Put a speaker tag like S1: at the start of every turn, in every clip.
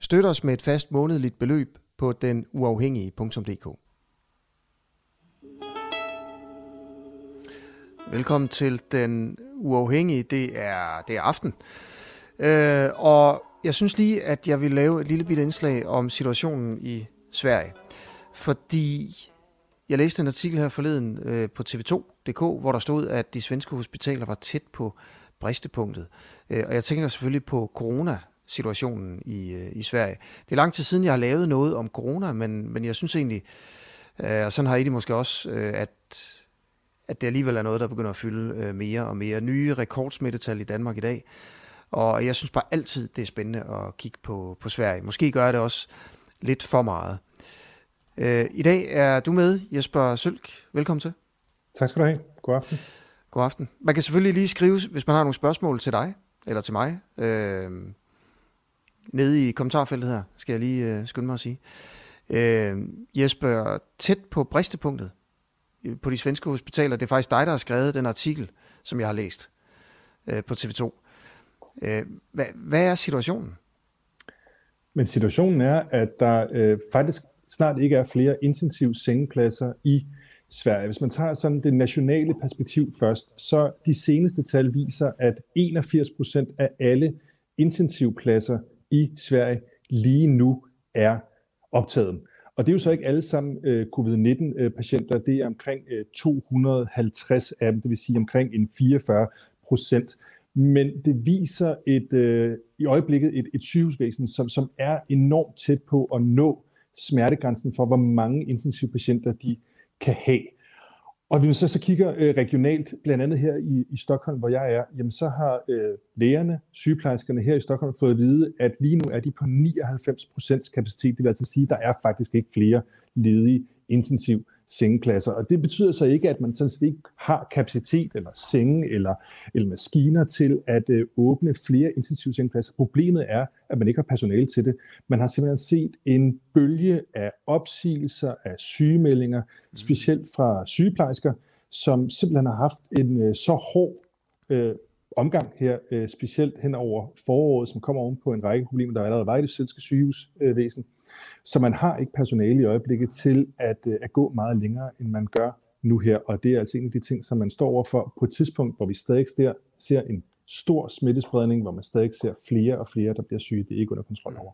S1: Støt os med et fast månedligt beløb på den uafhængige.dk. Velkommen til Den Uafhængige. Det er, det er aften. Øh, og jeg synes lige, at jeg vil lave et lille bitte indslag om situationen i Sverige. Fordi jeg læste en artikel her forleden øh, på tv2.dk, hvor der stod, at de svenske hospitaler var tæt på bristepunktet. Øh, og jeg tænker selvfølgelig på corona corona-situationen i, øh, i Sverige. Det er lang tid siden, jeg har lavet noget om corona, men, men jeg synes egentlig, øh, og sådan har I det måske også, øh, at, at det alligevel er noget, der begynder at fylde øh, mere og mere. Nye rekordsmittetal i Danmark i dag. Og jeg synes bare altid, det er spændende at kigge på, på Sverige. Måske gør jeg det også lidt for meget. Øh, I dag er du med, Jesper Sølk. Velkommen til.
S2: Tak skal du have. God aften.
S1: God aften. Man kan selvfølgelig lige skrive, hvis man har nogle spørgsmål til dig, eller til mig, øh, nede i kommentarfeltet her, skal jeg lige øh, skynde mig at sige. Øh, Jesper, tæt på bristepunktet øh, på de svenske hospitaler, det er faktisk dig, der har skrevet den artikel, som jeg har læst øh, på TV2. Øh, hvad, hvad er situationen?
S2: Men situationen er, at der øh, faktisk snart ikke er flere intensiv sengepladser i Sverige. Hvis man tager sådan det nationale perspektiv først, så de seneste tal viser, at 81 procent af alle intensivpladser i Sverige lige nu er optaget. Og det er jo så ikke alle sammen øh, covid-19-patienter, øh, det er omkring øh, 250 af dem, det vil sige omkring en 44 procent. Men det viser et, øh, i øjeblikket et, et sygehusvæsen, som, som er enormt tæt på at nå smertegrænsen for, hvor mange intensivpatienter de kan have. Og hvis man så, så kigger øh, regionalt, blandt andet her i, i Stockholm, hvor jeg er, jamen så har øh, lægerne, sygeplejerskerne her i Stockholm fået at vide, at lige nu er de på 99% kapacitet. Det vil altså sige, at der er faktisk ikke flere ledige intensiv sengepladser. Og det betyder så ikke, at man sådan set ikke har kapacitet eller senge eller, eller maskiner til at øh, åbne flere intensiv sengepladser. Problemet er, at man ikke har personale til det. Man har simpelthen set en bølge af opsigelser, af sygemeldinger, mm. specielt fra sygeplejersker, som simpelthen har haft en øh, så hård øh, omgang her, øh, specielt hen over foråret, som kommer oven på en række problemer, der allerede var i det svenske sygehusvæsen. Øh, så man har ikke personale i øjeblikket til at, øh, at gå meget længere, end man gør nu her. Og det er altså en af de ting, som man står overfor på et tidspunkt, hvor vi stadig ser, ser en stor smittespredning, hvor man stadig ser flere og flere, der bliver syge. Det er ikke under kontrol over.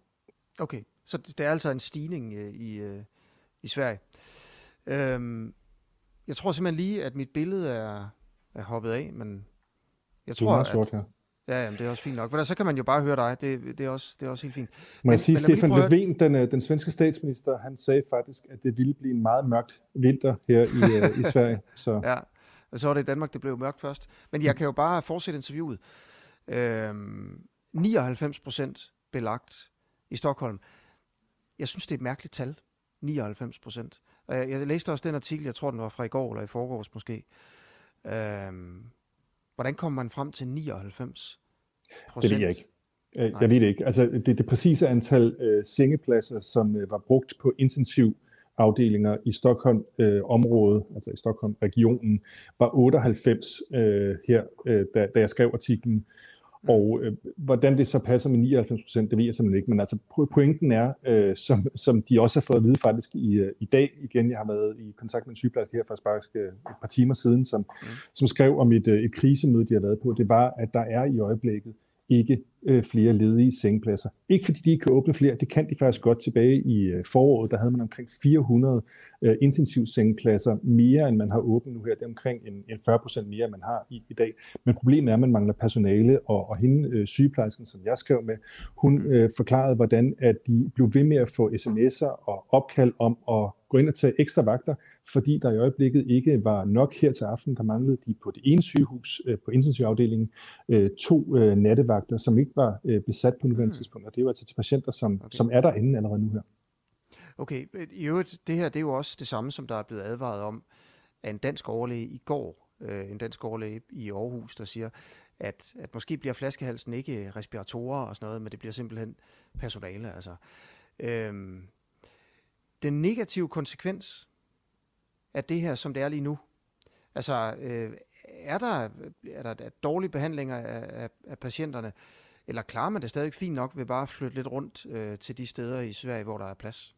S1: Okay, så det er altså en stigning øh, i, øh, i Sverige. Øhm, jeg tror simpelthen lige, at mit billede er, er hoppet af, men jeg tror,
S2: du er meget sort her.
S1: Ja, jamen, det er også fint nok. For der, så kan man jo bare høre dig. Det, det, er, også, det er også helt fint.
S2: Må jeg sige, Stefan Löfven, den, øh, den svenske statsminister, han sagde faktisk, at det ville blive en meget mørkt vinter her i, uh, i Sverige. Så.
S1: Ja, og så var det i Danmark, det blev mørkt først. Men jeg kan jo bare fortsætte interviewet. Øhm, 99 procent belagt i Stockholm. Jeg synes, det er et mærkeligt tal. 99 procent. Jeg, jeg læste også den artikel, jeg tror, den var fra i går eller i forgårs måske. Øhm, Hvordan kommer man frem til 99
S2: procent? Det ved jeg ikke. Øh, jeg ved det ikke. Altså, det, det præcise antal øh, sengepladser, som øh, var brugt på intensiv afdelinger i Stockholm øh, området, altså i Stockholm regionen, var 98 øh, her, øh, da, da jeg skrev artiklen. Og øh, hvordan det så passer med 99 procent, det ved jeg simpelthen ikke. Men altså pointen er, øh, som, som de også har fået at vide faktisk i, øh, i dag igen, jeg har været i kontakt med en sygeplejerske her faktisk bare øh, et par timer siden, som, mm. som skrev om et, øh, et krisemøde, de har været på. Det var, at der er i øjeblikket ikke øh, flere ledige sengepladser. Ikke fordi de ikke kan åbne flere, det kan de faktisk godt tilbage i øh, foråret. Der havde man omkring 400 øh, intensiv sengepladser mere, end man har åbnet nu her. Det er omkring en, en 40 procent mere, end man har i, i dag. Men problemet er, at man mangler personale, og, og hende, øh, sygeplejersken, som jeg skrev med, hun øh, forklarede, hvordan at de blev ved med at få sms'er og opkald om at gå ind og tage ekstra vagter, fordi der i øjeblikket ikke var nok her til aften. Der manglede de på det ene sygehus, øh, på intensivafdelingen, øh, to øh, nattevagter, som ikke var besat på nuværende mm. tidspunkt. Og det er jo altså til patienter, som, okay. som er derinde allerede nu her.
S1: Okay, i øvrigt, det her det er jo også det samme, som der er blevet advaret om af en dansk overlæge i går. Øh, en dansk overlæge i Aarhus, der siger, at, at måske bliver flaskehalsen ikke respiratorer og sådan noget, men det bliver simpelthen personale. Altså. Øhm, den negative konsekvens af det her, som det er lige nu, altså øh, er der, er der dårlige behandlinger af, af, af patienterne, eller klarer man det stadig fint nok ved bare at flytte lidt rundt øh, til de steder i Sverige, hvor der er plads?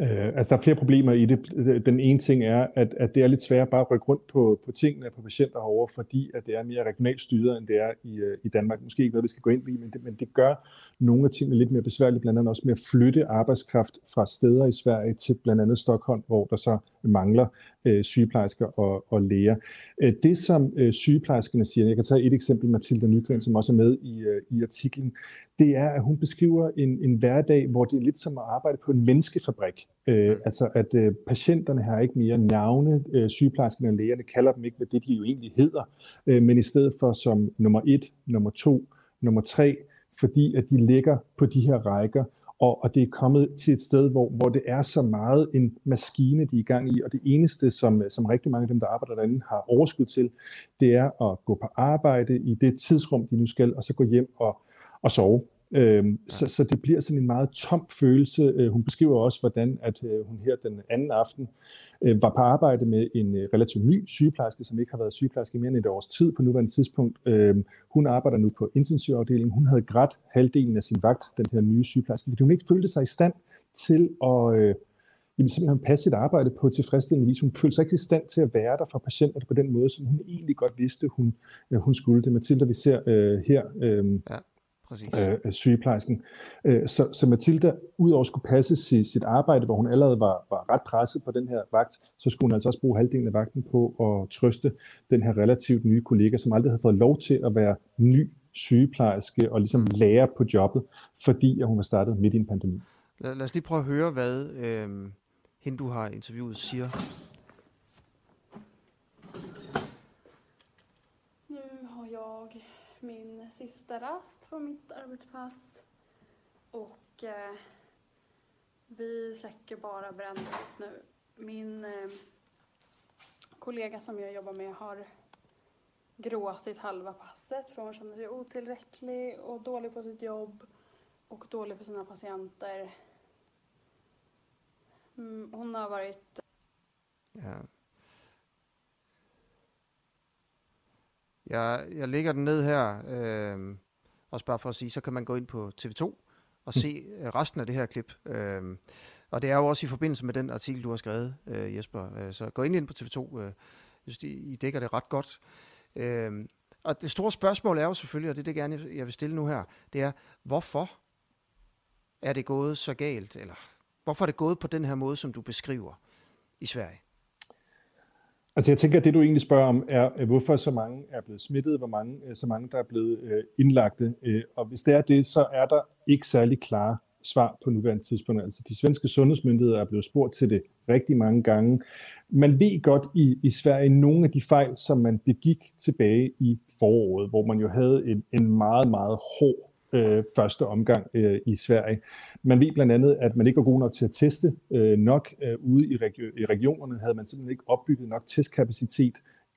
S2: Øh, altså, der er flere problemer i det. Den ene ting er, at, at det er lidt svært bare at rykke rundt på, på tingene på patienter herovre, fordi at det er mere regionalt styret, end det er i, øh, i Danmark. Måske ikke noget, vi skal gå ind i, men det, men det gør nogle af tingene lidt mere besværlige, blandt andet også med at flytte arbejdskraft fra steder i Sverige til blandt andet Stockholm, hvor der så mangler øh, sygeplejersker og, og læger. Øh, det, som øh, sygeplejerskerne siger, jeg kan tage et eksempel, Mathilda Nygren, som også er med i, øh, i artiklen, det er, at hun beskriver en, en hverdag, hvor det er lidt som at arbejde på en menneskefabrik. Øh, altså, at øh, patienterne har ikke mere navne, øh, sygeplejerskerne og lægerne kalder dem ikke, hvad det de jo egentlig hedder, øh, men i stedet for som nummer et, nummer to, nummer tre, fordi at de ligger på de her rækker, og, og det er kommet til et sted, hvor, hvor det er så meget en maskine, de er i gang i, og det eneste, som, som rigtig mange af dem, der arbejder derinde, har overskud til, det er at gå på arbejde i det tidsrum, de nu skal, og så gå hjem og, og sove. Øhm, ja. så, så det bliver sådan en meget tom følelse. Øh, hun beskriver også, hvordan at øh, hun her den anden aften øh, var på arbejde med en øh, relativt ny sygeplejerske, som ikke har været sygeplejerske i mere end et års tid på nuværende tidspunkt. Øh, hun arbejder nu på intensivafdelingen. Hun havde grædt halvdelen af sin vagt, den her nye sygeplejerske, fordi hun ikke følte sig i stand til at... Øh, jamen simpelthen passe sit arbejde på tilfredsstillende vis. Hun følte sig ikke i stand til at være der for patienterne på den måde, som hun egentlig godt vidste, hun, hun skulle. Det Mathilda, vi ser øh, her, øh, ja. Præcis. Øh, sygeplejersken. Øh, så, så Mathilda, udover at skulle passe sit, sit arbejde, hvor hun allerede var, var ret presset på den her vagt, så skulle hun altså også bruge halvdelen af vagten på at trøste den her relativt nye kollega, som aldrig havde fået lov til at være ny sygeplejerske og ligesom lære på jobbet, fordi at hun var startet midt i en pandemi.
S1: Lad, lad os lige prøve at høre, hvad øh, hende, du har interviewet, siger.
S3: Nu har jag min sista rast på mitt arbetspass och eh, vi släcker bara bränder just nu. Min eh, kollega som jag jobbar med har gråtit halva passet för hon känner sig otillräcklig och dålig på sitt jobb och dålig för sina patienter. Mm, hon har varit...
S1: Ja. Jeg, jeg lægger den ned her, øh, også bare for at sige, så kan man gå ind på TV2 og hm. se mm. resten af det her klip. Øh, og det er jo også i forbindelse med den artikel, du har skrevet, øh, Jesper. Øh, så gå ind, ind på TV2. Øh, jeg synes, I, I dækker det ret godt. Øh, og det store spørgsmål er jo selvfølgelig, og det er det gerne, jeg vil stille nu her, det er, hvorfor er det gået så galt, eller hvorfor er det gået på den her måde, som du beskriver i Sverige?
S2: Altså jeg tænker, at det du egentlig spørger om, er, øh, hvorfor så mange er blevet smittet, hvor mange, øh, så mange der er blevet øh, indlagte. Øh, og hvis det er det, så er der ikke særlig klare svar på nuværende tidspunkt. Altså de svenske sundhedsmyndigheder er blevet spurgt til det rigtig mange gange. Man ved godt i, i Sverige nogle af de fejl, som man begik tilbage i foråret, hvor man jo havde en, en meget, meget hård øh, første omgang øh, i Sverige. Man ved blandt andet, at man ikke var god nok til at teste øh, nok øh, ude i, regio- i regionerne, havde man simpelthen ikke opbygget nok testkapacitet.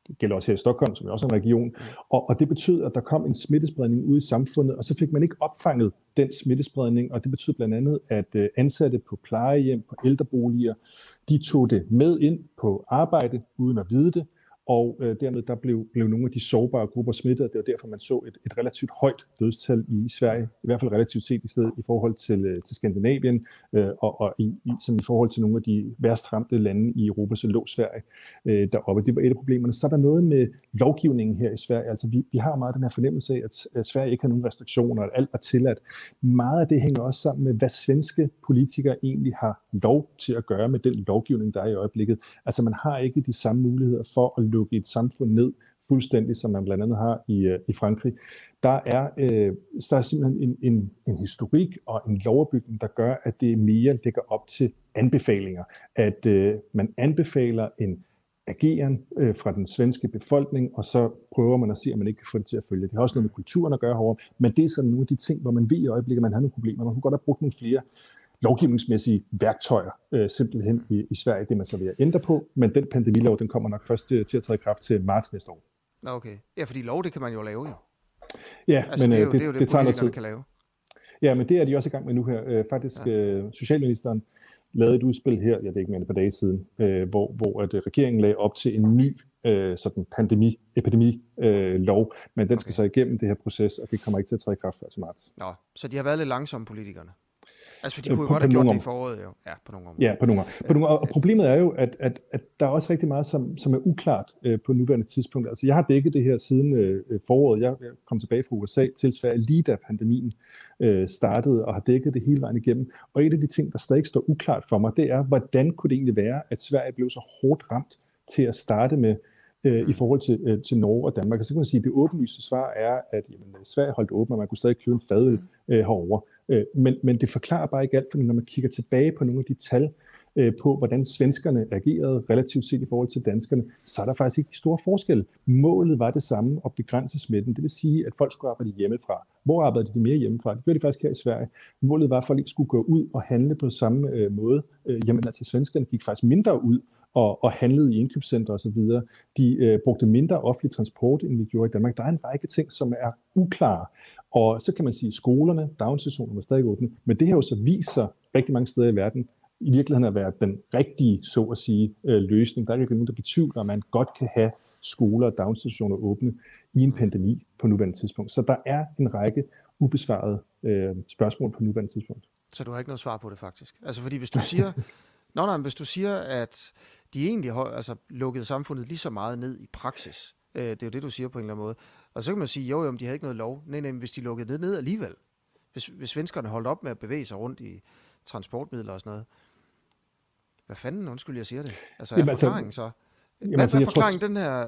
S2: Det gælder også her i Stockholm, som er også en region. Og, og det betød, at der kom en smittespredning ud i samfundet, og så fik man ikke opfanget den smittespredning, og det betød blandt andet, at øh, ansatte på plejehjem, på ældreboliger, de tog det med ind på arbejde, uden at vide det, og øh, dermed der blev, blev nogle af de sårbare grupper smittet. Det var derfor, man så et, et relativt højt dødstal i Sverige, i hvert fald relativt set i stedet i forhold til, øh, til Skandinavien, øh, og, og i, i, som i forhold til nogle af de værst ramte lande i Europa, så lå Sverige øh, deroppe. Det var et af problemerne. Så er der noget med lovgivningen her i Sverige. Altså vi, vi har meget den her fornemmelse af, at, at Sverige ikke har nogen restriktioner, at alt er tilladt. Meget af det hænger også sammen med, hvad svenske politikere egentlig har lov til at gøre med den lovgivning, der er i øjeblikket. Altså man har ikke de samme muligheder for at lukke et samfund ned fuldstændig, som man blandt andet har i, øh, i Frankrig. Der er, øh, der er simpelthen en, en, en historik og en lovbygning, der gør, at det mere ligger op til anbefalinger. At øh, man anbefaler en ageren øh, fra den svenske befolkning, og så prøver man at se, om man ikke kan få det til at følge. Det har også noget med kulturen at gøre herovre, men det er sådan nogle af de ting, hvor man ved i øjeblikket, at man har nogle problemer. Man kunne godt have brugt nogle flere lovgivningsmæssige værktøjer øh, simpelthen i, i Sverige, det man så vil ændre på, men den pandemilov, den kommer nok først til, til at træde i kraft til marts næste år.
S1: Okay. Ja, fordi lov, det kan man jo lave jo.
S2: Ja,
S1: Altså,
S2: men
S1: det er
S2: øh,
S1: jo
S2: det,
S1: det, er jo det,
S2: det tager noget tid.
S1: kan lave.
S2: Ja, men det er de også i gang med nu her. Øh, faktisk, ja. øh, Socialministeren lavede et udspil her, jeg ved ikke mere end et par dage siden, øh, hvor, hvor at, øh, regeringen lagde op til en ny øh, sådan pandemi, epidemi øh, men den skal
S1: Okay.
S2: så igennem det her proces, og det kommer ikke til at træde i kraft før til marts.
S1: Nå, så de har været lidt langsomme, politikerne. Altså, for de
S2: Øh,
S1: kunne jo
S2: på-
S1: godt have gjort det i foråret, jo. Ja, på nogle områder.
S2: Ja, på nogle, på nogle og problemet er jo, at, at, at der er også rigtig meget, som, som er uklart øh, på nuværende tidspunkt. Altså, jeg har dækket det her siden øh, øh, foråret. Jeg, kom tilbage fra USA til Sverige lige da pandemien øh, startede, og har dækket det hele vejen igennem. Og et af de ting, der stadig står uklart for mig, det er, hvordan kunne det egentlig være, at Sverige blev så hårdt ramt til at starte med øh, i forhold til, øh, til Norge og Danmark. Og så kan man sige, at det åbenlyse svar er, at jamen, Sverige holdt åbent, og man kunne stadig købe en fadøl øh, herovre. Øh, men, men det forklarer bare ikke alt, for når man kigger tilbage på nogle af de tal, øh, på hvordan svenskerne agerede relativt set i forhold til danskerne, så er der faktisk ikke store forskelle. Målet var det samme, at begrænse smitten. Det vil sige, at folk skulle arbejde hjemmefra. Hvor arbejdede de mere hjemmefra? Det gjorde de faktisk her i Sverige. Målet var, at folk ikke skulle gå ud og handle på samme øh, måde. Øh, jamen altså, svenskerne gik faktisk mindre ud og, og handlede i indkøbscentre osv. De øh, brugte mindre offentlig transport, end vi gjorde i Danmark. Der er en række ting, som er uklare. Og så kan man sige, at skolerne, daginstitutionerne var stadig åbne. Men det her jo så viser rigtig mange steder i verden, i virkeligheden at være den rigtige, så at sige, øh, løsning. Der er ikke nogen, der betvivler, at man godt kan have skoler og daginstitutioner åbne i en pandemi på nuværende tidspunkt. Så der er en række ubesvarede øh, spørgsmål på nuværende tidspunkt.
S1: Så du har ikke noget svar på det, faktisk. Altså, fordi hvis du siger... Nå, nej, hvis du siger, at de egentlig hold, altså, lukkede samfundet lige så meget ned i praksis, øh, det er jo det, du siger på en eller anden måde, og så kan man sige, jo, jo, men de havde ikke noget lov. Nej, nej, men hvis de lukkede det ned alligevel, hvis, hvis svenskerne holdt op med at bevæge sig rundt i transportmidler og sådan noget, hvad fanden, undskyld, jeg siger det. Altså, er
S2: Jamen, altså-
S1: forklaringen så? Hvad,
S2: Jamen, altså,
S1: hvad er
S2: jeg tror-
S1: forklaringen den her,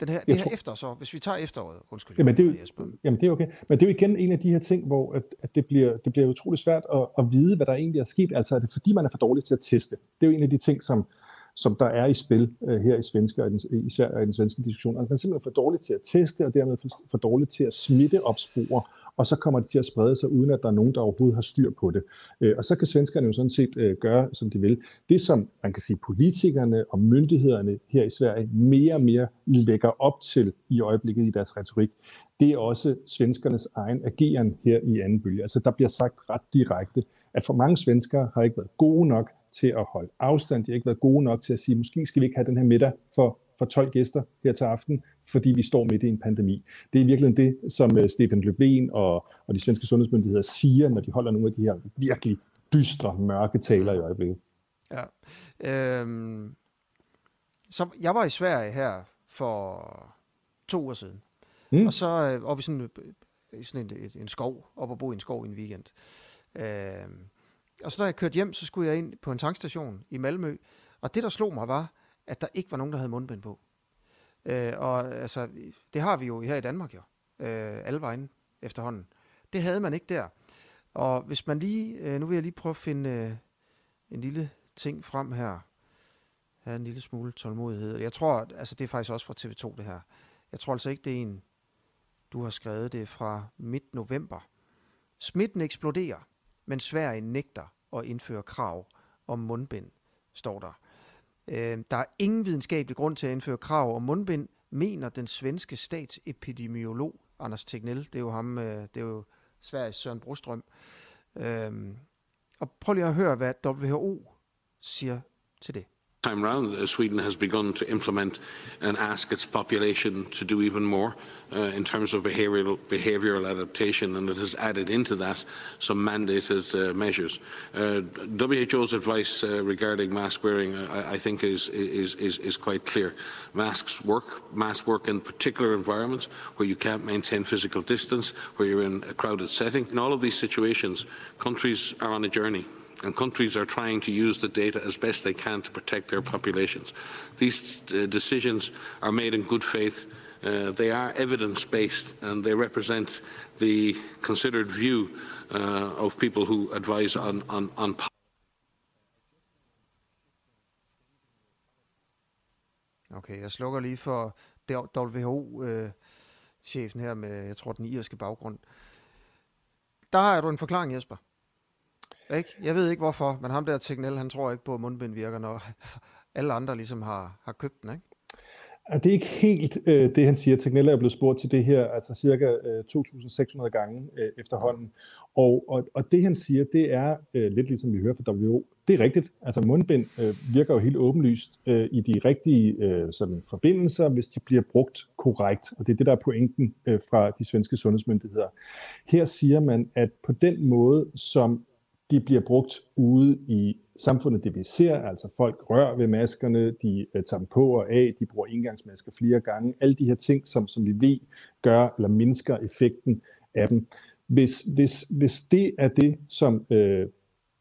S1: den her, det her
S2: tror-
S1: efter så, hvis vi tager efteråret? Undskyld,
S2: Jamen, det er
S1: Jesper.
S2: Jamen det er okay. Men det er jo igen en af de her ting, hvor at, at det, bliver, det bliver utrolig svært at, at vide, hvad der egentlig er sket. Altså er det fordi, man er for dårlig til at teste? Det er jo en af de ting, som, som der er i spil uh, her i, svenske, og i, den, i Sverige og i den svenske diskussion. Altså man er simpelthen for dårlig til at teste, og dermed for, for dårlig til at smitte opspore, og så kommer det til at sprede sig, uden at der er nogen, der overhovedet har styr på det. Øh, og så kan svenskerne jo sådan set øh, gøre, som de vil. Det, som man kan sige, politikerne og myndighederne her i Sverige mere og mere lægger op til i øjeblikket i deres retorik, det er også svenskernes egen ageren her i anden bølge. Altså der bliver sagt ret direkte, at for mange svenskere har ikke været gode nok til at holde afstand. De har ikke været gode nok til at sige, måske skal vi ikke have den her middag for, for 12 gæster her til aften, fordi vi står midt i en pandemi. Det er i virkeligheden det, som uh, Stefan Löfven og, og de svenske sundhedsmyndigheder siger, når de holder nogle af de her virkelig dystre, mørke taler i øjeblikket.
S1: Ja. Øhm, så jeg var i Sverige her for to uger siden.
S2: Mm.
S1: Og så øh, oppe i sådan, øh, i sådan en, et, en skov, op og bo i en skov i en weekend. Øhm, og så da jeg kørte hjem, så skulle jeg ind på en tankstation i Malmø. Og det, der slog mig, var, at der ikke var nogen, der havde mundbind på. Øh, og altså, det har vi jo her i Danmark jo. Øh, alle vejen efterhånden. Det havde man ikke der. Og hvis man lige, øh, nu vil jeg lige prøve at finde øh, en lille ting frem her. Have en lille smule tålmodighed. Jeg tror, altså det er faktisk også fra TV2 det her. Jeg tror altså ikke, det er en, du har skrevet det fra midt november. Smitten eksploderer, men Sverige nægter at indføre krav om mundbind, står der. Øh, der er ingen videnskabelig grund til at indføre krav om mundbind, mener den svenske statsepidemiolog Anders Tegnell. Det er jo ham, øh, det er jo Sveriges Søren Brostrøm. Øh, og prøv lige at høre, hvad WHO siger til det.
S4: Time round, uh, Sweden has begun to implement and ask its population to do even more uh, in terms of behavioral, behavioral adaptation, and it has added into that some mandated uh, measures. Uh, WHO's advice uh, regarding mask wearing, I, I think, is, is, is, is quite clear. Masks work. Masks work in particular environments where you can't maintain physical distance, where you're in a crowded setting. In all of these situations, countries are on a journey and countries are trying to use the data as best they can to protect their populations. These uh, decisions are made in good faith. Uh, they are evidence based and they represent the considered view uh, of people who advise on, on, on
S1: Okay, jeg slukker lige for WHO-chefen her med, jeg tror, den irske baggrund. Der har du en forklaring, Jesper. Ikke? Jeg ved ikke hvorfor, men ham der Tegnell, han tror ikke på, at mundbind virker, når alle andre ligesom har, har købt den. Ikke?
S2: Det er ikke helt øh, det, han siger. Tegnell er blevet spurgt til det her, altså cirka øh, 2.600 gange øh, efterhånden. Og, og, og det, han siger, det er øh, lidt ligesom vi hører fra WHO. Det er rigtigt. Altså mundbind øh, virker jo helt åbenlyst øh, i de rigtige øh, sådan, forbindelser, hvis de bliver brugt korrekt. Og det er det, der er pointen øh, fra de svenske sundhedsmyndigheder. Her siger man, at på den måde, som de bliver brugt ude i samfundet, det vi ser, altså folk rører ved maskerne, de uh, tager dem på og af, de bruger engangsmasker flere gange, alle de her ting, som, som vi ved gør eller mindsker effekten af dem. Hvis, hvis, hvis det er det, som øh,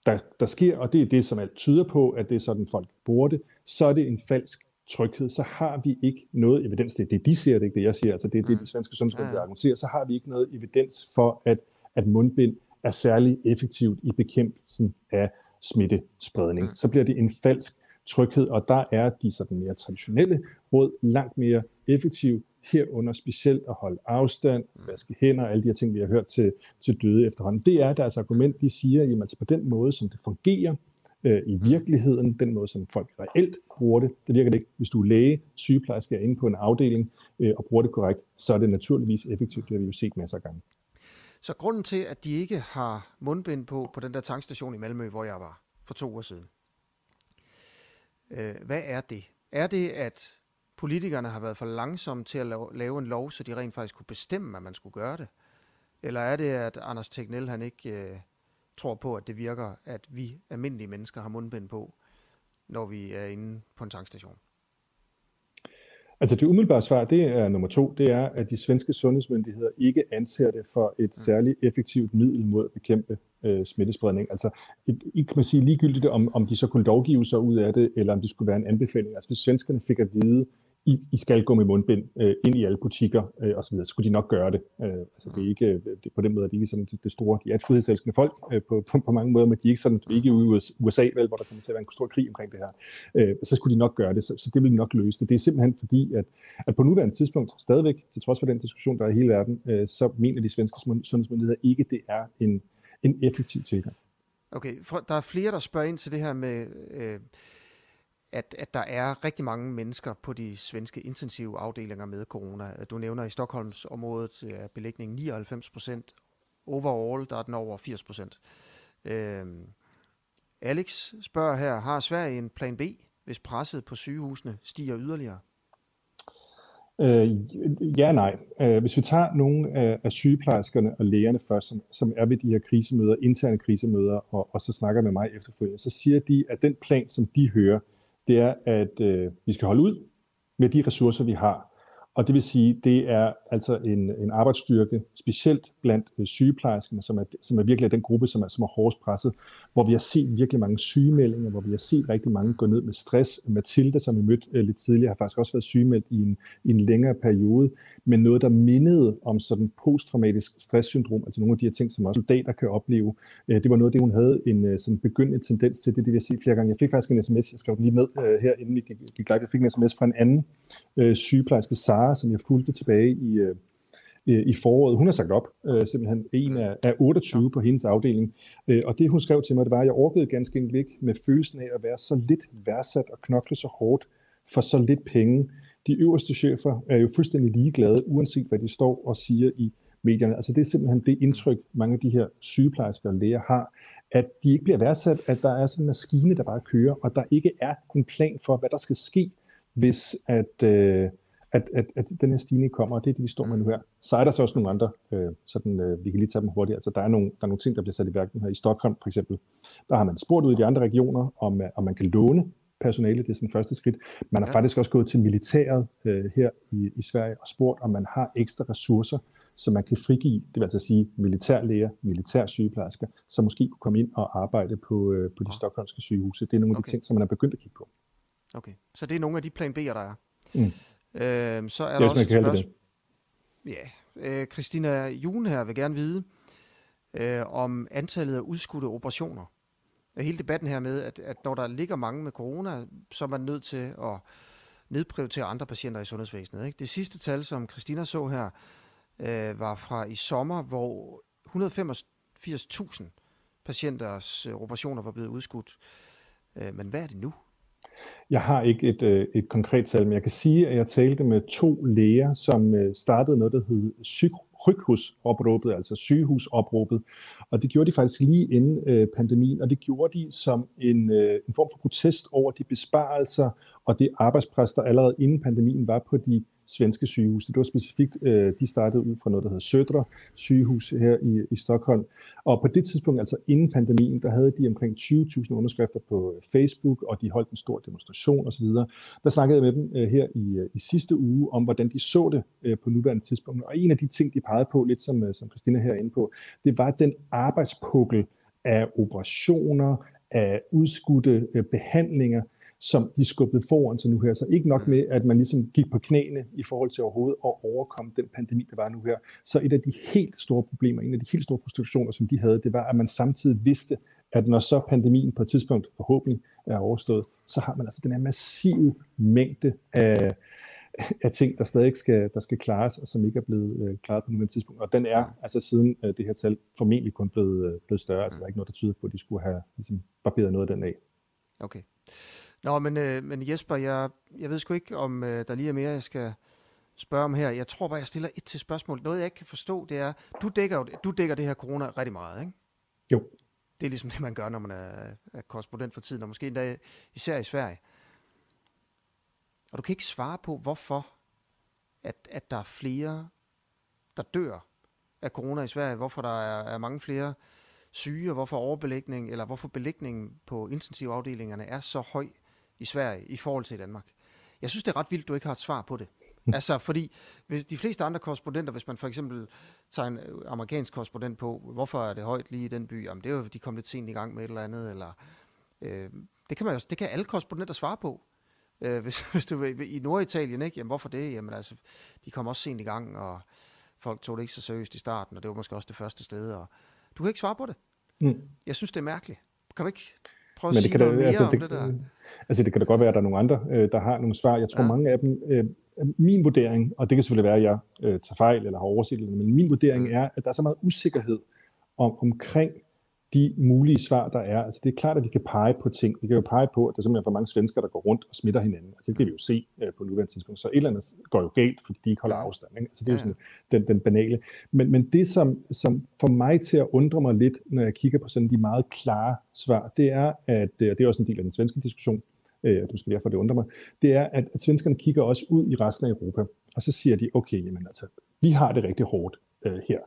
S2: der, der sker, og det er det, som alt tyder på, at det er sådan, folk bruger det, så er det en falsk tryghed, så har vi ikke noget evidens, det er det, de ser, det er ikke det, jeg siger, altså det er det, de svenske sundhedsmyndigheder argumenterer, så har vi ikke noget evidens for, at, at mundbind er særlig effektivt i bekæmpelsen af smittespredning. Mm. Så bliver det en falsk tryghed, og der er de sådan mere traditionelle råd langt mere effektive, herunder specielt at holde afstand, mm. vaske hænder og alle de her ting, vi har hørt til, til døde efterhånden. Det er deres argument, de siger, at altså på den måde, som det fungerer øh, i mm. virkeligheden, den måde, som folk reelt bruger det, det virker det ikke. Hvis du er læge, sygeplejerske er inde på en afdeling øh, og bruger det korrekt, så er det naturligvis effektivt. Det har vi jo set masser af gange.
S1: Så grunden til, at de ikke har mundbind på på den der tankstation i Malmø, hvor jeg var for to år siden, øh, hvad er det? Er det, at politikerne har været for langsomme til at lave en lov, så de rent faktisk kunne bestemme, at man skulle gøre det? Eller er det, at Anders Tegnell han ikke øh, tror på, at det virker, at vi almindelige mennesker har mundbind på, når vi er inde på en tankstation?
S2: Altså det umiddelbare svar, det er nummer to, det er, at de svenske sundhedsmyndigheder ikke anser det for et mm. særligt effektivt middel mod at bekæmpe øh, smittespredning. Altså, ikke kan man sige ligegyldigt, om, om de så kunne lovgive sig ud af det, eller om det skulle være en anbefaling. Altså, hvis svenskerne fik at vide, i, I skal gå med mundbind øh, ind i alle butikker øh, osv., så skulle de nok gøre det. Øh, altså, det er ikke, øh, det, på den måde er de ikke sådan det, det store, de er et frihedselskende folk øh, på, på, på, mange måder, men de er ikke sådan, de er ikke ude i USA, vel, hvor der kommer til at være en stor krig omkring det her. Øh, så skulle de nok gøre det, så, så det vil de nok løse det. Det er simpelthen fordi, at, at på nuværende tidspunkt, stadigvæk, til trods for den diskussion, der er i hele verden, øh, så mener de svenske sundhedsmyndigheder ikke, det er en, en effektiv tilgang.
S1: Okay, for, der er flere, der spørger ind til det her med... Øh at, at der er rigtig mange mennesker på de svenske intensive afdelinger med corona. Du nævner i Stockholms området øh, er belægningen 99 procent. Overall, der er den over 80 procent. Øhm, Alex spørger her, har Sverige en plan B, hvis presset på sygehusene stiger yderligere?
S2: Øh, ja nej. Øh, hvis vi tager nogle af, af sygeplejerskerne og lægerne først, som, som er ved de her krisemøder, interne krisemøder, og, og så snakker med mig efterfølgende, så siger de, at den plan, som de hører, det er, at øh, vi skal holde ud med de ressourcer, vi har. Og det vil sige, det er altså en, en arbejdsstyrke, specielt blandt øh, sygeplejerskerne, som er, som er virkelig den gruppe, som er, som er hårdest presset, hvor vi har set virkelig mange sygemeldinger, hvor vi har set rigtig mange gå ned med stress. Mathilde, som vi mødte øh, lidt tidligere, har faktisk også været sygemeldt i en, i en længere periode, men noget, der mindede om sådan posttraumatisk stresssyndrom, altså nogle af de her ting, som også soldater kan opleve. Øh, det var noget af det, hun havde en øh, sådan begyndende tendens til, det det vi har set flere gange. Jeg fik faktisk en sms, jeg skrev den lige ned øh, her, inden vi gik, gik live. Jeg fik en sms fra en anden øh, sygeplejerske, Sara, som jeg fulgte tilbage i, øh, i foråret. Hun har sagt op, øh, simpelthen en af, af 28 på hendes afdeling. Øh, og det hun skrev til mig, det var, at jeg orkede ganske enkelt ikke med følelsen af at være så lidt værdsat og knokle så hårdt for så lidt penge. De øverste chefer er jo fuldstændig ligeglade, uanset hvad de står og siger i medierne. Altså det er simpelthen det indtryk, mange af de her sygeplejersker og læger har, at de ikke bliver værdsat, at der er sådan en maskine, der bare kører, og der ikke er en plan for, hvad der skal ske, hvis at, øh, at, at, at den her stigning kommer, og det er det, vi står med nu her. Så er der så også nogle andre, øh, sådan, øh, vi kan lige tage dem hurtigt. Altså, der, er nogle, der er nogle ting, der bliver sat i værk her. I Stockholm for eksempel, der har man spurgt ud i de andre regioner, om, øh, om man kan låne personale, det er sådan første skridt. Man har ja. faktisk også gået til militæret øh, her i, i Sverige og spurgt, om man har ekstra ressourcer, så man kan frigive, det vil altså sige militærlæger, militærsygeplejersker, som måske kunne komme ind og arbejde på, øh, på de ja. stokholmske sygehuse. Det er nogle af okay. de ting, som man er begyndt at kigge på.
S1: Okay, så det er nogle af de plan B'er, der er. Mm. Øh, så er der yes, også et spørgsmål. Ja, øh, Christina Jun her vil gerne vide øh, om antallet af udskudte operationer. Og hele debatten her med, at, at når der ligger mange med corona, så er man nødt til at nedprioritere andre patienter i sundhedsvæsenet. Ikke? Det sidste tal, som Christina så her, øh, var fra i sommer, hvor 185.000 patienters øh, operationer var blevet udskudt. Øh, men hvad er det nu?
S2: Jeg har ikke et, øh, et konkret tal, men jeg kan sige, at jeg talte med to læger, som øh, startede noget, der hed sygehusopråbet, altså sygehusopråbet. Og det gjorde de faktisk lige inden øh, pandemien, og det gjorde de som en, en form for protest over de besparelser og det arbejdspres, der allerede inden pandemien var på de svenske sygehus. Det var specifikt, øh, de startede ud fra noget, der hedder Södra sygehus her i, i Stockholm. Og på det tidspunkt, altså inden pandemien, der havde de omkring 20.000 underskrifter på øh, Facebook, og de holdt en stor demonstration osv. Der snakkede jeg med dem øh, her i, øh, i sidste uge om, hvordan de så det øh, på nuværende tidspunkt. Og en af de ting, de pegede på, lidt som, øh, som Christina her er inde på, det var den arbejdspukkel af operationer, af udskudte øh, behandlinger, som de skubbede foran sig nu her. Så ikke nok med, at man ligesom gik på knæene i forhold til overhovedet at overkomme den pandemi, der var nu her. Så et af de helt store problemer, en af de helt store frustrationer, som de havde, det var, at man samtidig vidste, at når så pandemien på et tidspunkt forhåbentlig er overstået, så har man altså den her massive mængde af, af ting, der stadig skal, der skal klares, og som ikke er blevet øh, klaret på nuværende tidspunkt. Og den er altså siden øh, det her tal formentlig kun blevet, øh, blevet større. Altså der er ikke noget, der tyder på, at de skulle have ligesom, barberet noget af den af.
S1: Okay. Nå, men, øh, men Jesper, jeg, jeg ved sgu ikke, om øh, der lige er mere, jeg skal spørge om her. Jeg tror bare, jeg stiller et til spørgsmål. Noget, jeg ikke kan forstå, det er, du dækker, du dækker det her corona rigtig meget, ikke?
S2: Jo.
S1: Det er ligesom det, man gør, når man er, er korrespondent for tiden, og måske endda især i Sverige. Og du kan ikke svare på, hvorfor at, at der er flere, der dør af corona i Sverige, hvorfor der er, er mange flere syge, og hvorfor overbelægning, eller hvorfor belægningen på intensivafdelingerne er så høj i Sverige i forhold til Danmark. Jeg synes, det er ret vildt, du ikke har et svar på det. altså, fordi hvis de fleste andre korrespondenter, hvis man for eksempel tager en øh, amerikansk korrespondent på, hvorfor er det højt lige i den by? Jamen, det er jo, de kom lidt sent i gang med et eller andet, eller... Øh, det kan man jo, det kan alle korrespondenter svare på. Øh, hvis, hvis du i Norditalien, ikke? Jamen, hvorfor det? Jamen, altså, de kom også sent i gang, og folk tog det ikke så seriøst i starten, og det var måske også det første sted, og du kan ikke svare på det. Mm. Jeg synes, det er mærkeligt. Kan du ikke prøve at sige noget mere altså,
S2: om
S1: det, det der?
S2: Altså det kan da godt være, at der er nogle andre, øh, der har nogle svar. Jeg tror ja. mange af dem, øh, min vurdering, og det kan selvfølgelig være, at jeg øh, tager fejl eller har overset det, men min vurdering er, at der er så meget usikkerhed om, omkring de mulige svar, der er. Altså det er klart, at vi kan pege på ting. Vi kan jo pege på, at der er simpelthen for mange svensker, der går rundt og smitter hinanden. Altså det kan vi jo se øh, på nuværende tidspunkt. Så et eller andet går jo galt, fordi de ikke holder afstand. Ikke? Altså det er jo sådan den, den banale. Men, men det, som, som får mig til at undre mig lidt, når jeg kigger på sådan de meget klare svar, det er, at, øh, og det er også en del af den svenske diskussion, øh, du skal derfor det undre mig, det er, at, at svenskerne kigger også ud i resten af Europa, og så siger de, okay, jamen altså, vi har det rigtig hårdt øh, her.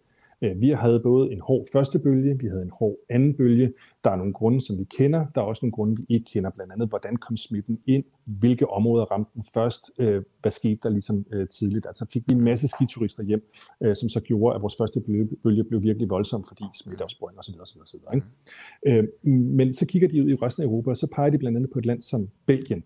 S2: Øh, vi havde både en hård første bølge, vi havde en hård anden bølge. Der er nogle grunde, som vi kender. Der er også nogle grunde, vi ikke kender. Blandt andet, hvordan kom smitten ind? Hvilke områder ramte den først? Øh, hvad skete der ligesom øh, tidligt? Altså fik vi en masse skiturister hjem, som så gjorde, at vores første bølge blev virkelig voldsom, fordi smitteopsporing osv. osv., osv. Ikke? Men så kigger de ud i resten af Europa, og så peger de blandt andet på et land som Belgien.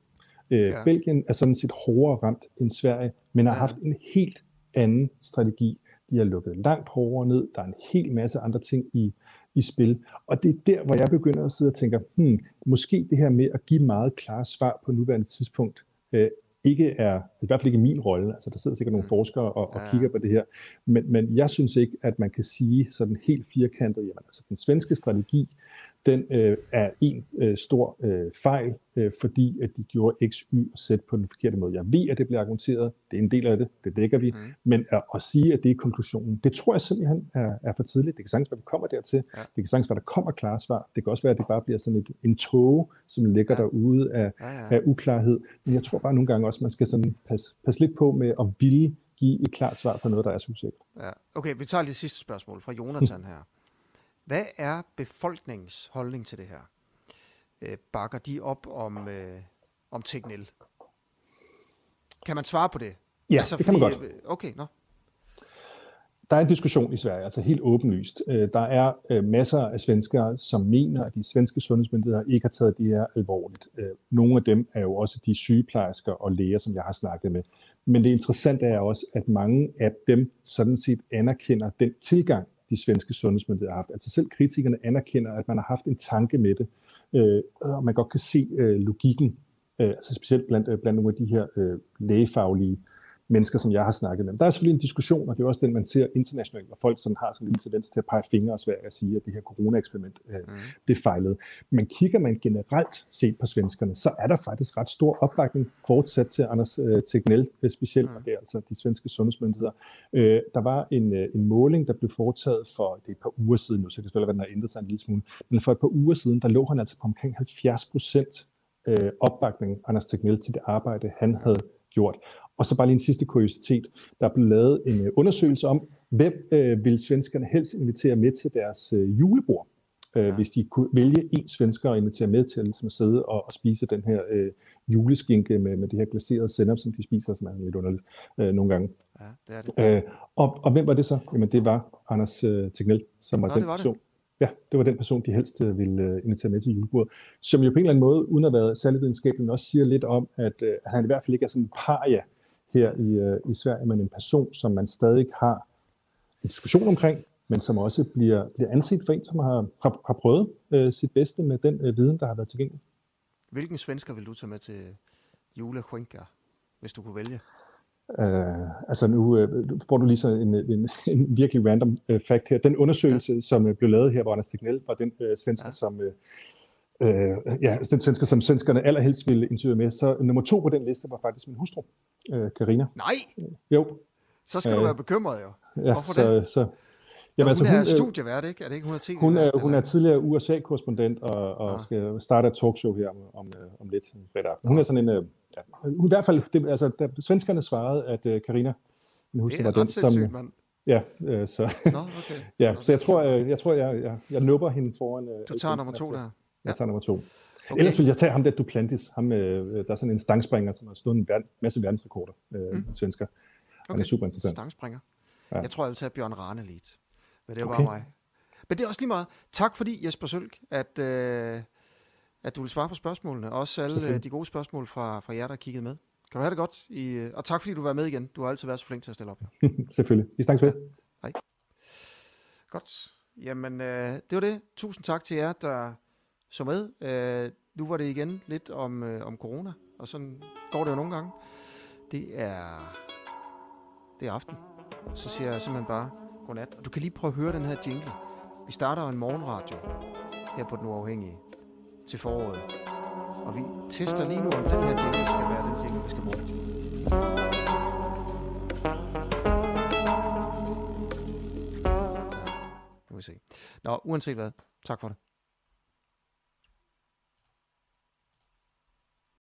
S2: Ja. Belgien er sådan set hårdere ramt end Sverige, men har haft en helt anden strategi de har lukket langt hårdere ned. Der er en hel masse andre ting i, i spil. Og det er der, hvor jeg begynder at sidde og tænke, hmm, måske det her med at give meget klare svar på nuværende tidspunkt, øh, ikke er, i hvert fald ikke min rolle, altså der sidder sikkert nogle mm. forskere og, og kigger på det her, men, men jeg synes ikke, at man kan sige sådan helt firkantet, jamen altså den svenske strategi, den øh, er en øh, stor øh, fejl, øh, fordi at de gjorde X, Y og Z på den forkerte måde. Jeg ved, at det bliver argumenteret, det er en del af det, det dækker vi, mm. men at, at sige, at det er konklusionen, det tror jeg simpelthen er, er for tidligt. Det kan sagtens være, at vi kommer dertil, ja. det kan sagtens være, at der kommer klare svar, det kan også være, at det bare bliver sådan et, en tog, som ligger ja. derude af, ja, ja. af uklarhed, men jeg tror bare nogle gange også, man skal sådan passe, passe lidt på med at ville give et klart svar på noget, der er så usikkert.
S1: Ja. Okay, vi tager lige sidste spørgsmål fra Jonathan her. Hvad er befolkningens holdning til det her? Øh, bakker de op om, øh, om Tegnell? Kan man svare på det?
S2: Ja, altså, det fordi, kan man godt.
S1: Øh, okay, nå.
S2: Der er en diskussion i Sverige, altså helt åbenlyst. Øh, der er øh, masser af svenskere, som mener, at de svenske sundhedsmyndigheder ikke har taget det her alvorligt. Nogle af dem er jo også de sygeplejersker og læger, som jeg har snakket med. Men det interessante er også, at mange af dem sådan set anerkender den tilgang, de svenske sundhedsmyndigheder har haft. Altså selv kritikerne anerkender, at man har haft en tanke med det, øh, og man godt kan se øh, logikken, øh, altså specielt blandt, øh, blandt nogle af de her øh, lægefaglige mennesker, som jeg har snakket med. Der er selvfølgelig en diskussion, og det er også den, man ser internationalt, hvor folk sådan har sådan en tendens til at pege fingre og svære og sige, at det her corona-eksperiment, øh, mm. det fejlede. Men kigger man generelt set på svenskerne, så er der faktisk ret stor opbakning fortsat til Anders øh, Tegnell øh, specielt, mm. og det er altså de svenske sundhedsmyndigheder. Øh, der var en, øh, en måling, der blev foretaget for det et par uger siden nu, så det selvfølgelig være, den har ændret sig en lille smule, men for et par uger siden, der lå han altså på omkring 70 procent øh, opbakning, Anders Tegnell, til det arbejde, han havde gjort. Og så bare lige en sidste kuriositet. Der er blevet lavet en øh, undersøgelse om, hvem øh, vil svenskerne helst invitere med til deres øh, julebord, øh, ja. hvis de kunne vælge en svensker og invitere med til ligesom at sidde og, og spise den her øh, juleskinke med, med det her glaserede sennep, som de spiser, som er lidt underligt øh, nogle gange. Ja, det er det. Øh, og, og hvem var det så? Jamen det var Anders øh, Tegnell, som var Nå, den person. Det. Ja, det var den person, de helst øh, ville øh, invitere med til julebordet. Som jo på en eller anden måde, uden at være særlig videnskabelig, også siger lidt om, at, øh, at han i hvert fald ikke er sådan en paria her i, øh, i Sverige, men en person, som man stadig har en diskussion omkring, men som også bliver, bliver anset for en, som har, har, har prøvet øh, sit bedste med den øh, viden, der har været tilgængelig.
S1: Hvilken svensker vil du tage med til juleskinker, hvis du kunne vælge?
S2: Uh, altså nu uh, får du lige så en, en, en virkelig random uh, fact her. Den undersøgelse, ja. som uh, blev lavet her, hvor Anders Tegnell var den uh, svensker, ja. som uh, øh, ja, altså den svensker, som svenskerne allerhelst ville interviewe med. Så nummer to på den liste var faktisk min hustru, øh, Karina.
S1: Nej!
S2: Jo.
S1: Så skal øh, du være bekymret jo.
S2: Ja, Hvorfor så, det? Så,
S1: Jamen, altså, hun er altså, hun, studievært, ikke? Er det ikke, hun er tv
S2: Hun er, hun er tidligere USA-korrespondent og, og ah. skal starte et talkshow her om, om, øh, om lidt fredag aften. Hun er sådan en... Øh, ja, hun, I hvert fald, det, altså, da svenskerne svarede, at uh, Karina, min hustru, var den, som... Man. Ja, øh, så, Nå, okay. ja, så jeg tror, jeg, jeg, tror, jeg, jeg, jeg nupper hende foran... Øh,
S1: du tager nummer to der?
S2: Jeg tager nummer to. Okay. Ellers vil jeg tage ham der Duplantis. Ham, øh, der er sådan en stangspringer, som har stået en ver- masse verdensrekorder, øh, mm. svensker. Han okay. er super interessant.
S1: Stangspringer. Ja. Jeg tror, jeg vil tage Bjørn Ranelit. Men det er okay. bare mig. Men det er også lige meget. Tak fordi, Jesper Sølk, at, øh, at du vil svare på spørgsmålene. Også alle øh, de gode spørgsmål fra, fra jer, der kiggede med. Kan du have det godt? I, øh, og tak fordi du var med igen. Du har altid været så flink til at stille op.
S2: Ja. Selvfølgelig. Vi snakkes ved. Ja.
S1: Hej. Godt. Jamen, øh, det var det. Tusind tak til jer, der så med. Øh, nu var det igen lidt om, øh, om corona, og sådan går det jo nogle gange. Det er, det er aften. Så siger jeg simpelthen bare godnat. Og du kan lige prøve at høre den her jingle. Vi starter en morgenradio her på Den Uafhængige til foråret. Og vi tester lige nu, om den her jingle skal være den jingle, vi skal bruge. Nu vil vi se. Nå, uanset hvad, tak for det.